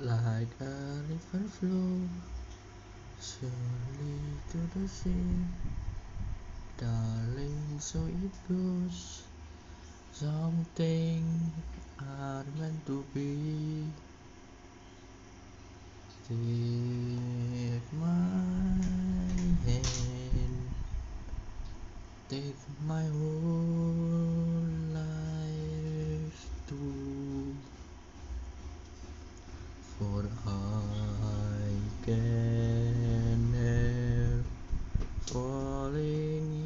like a river flow surely to the sea. Darling, so it goes. Something are meant to be. Take my hand, take my whole For I can help falling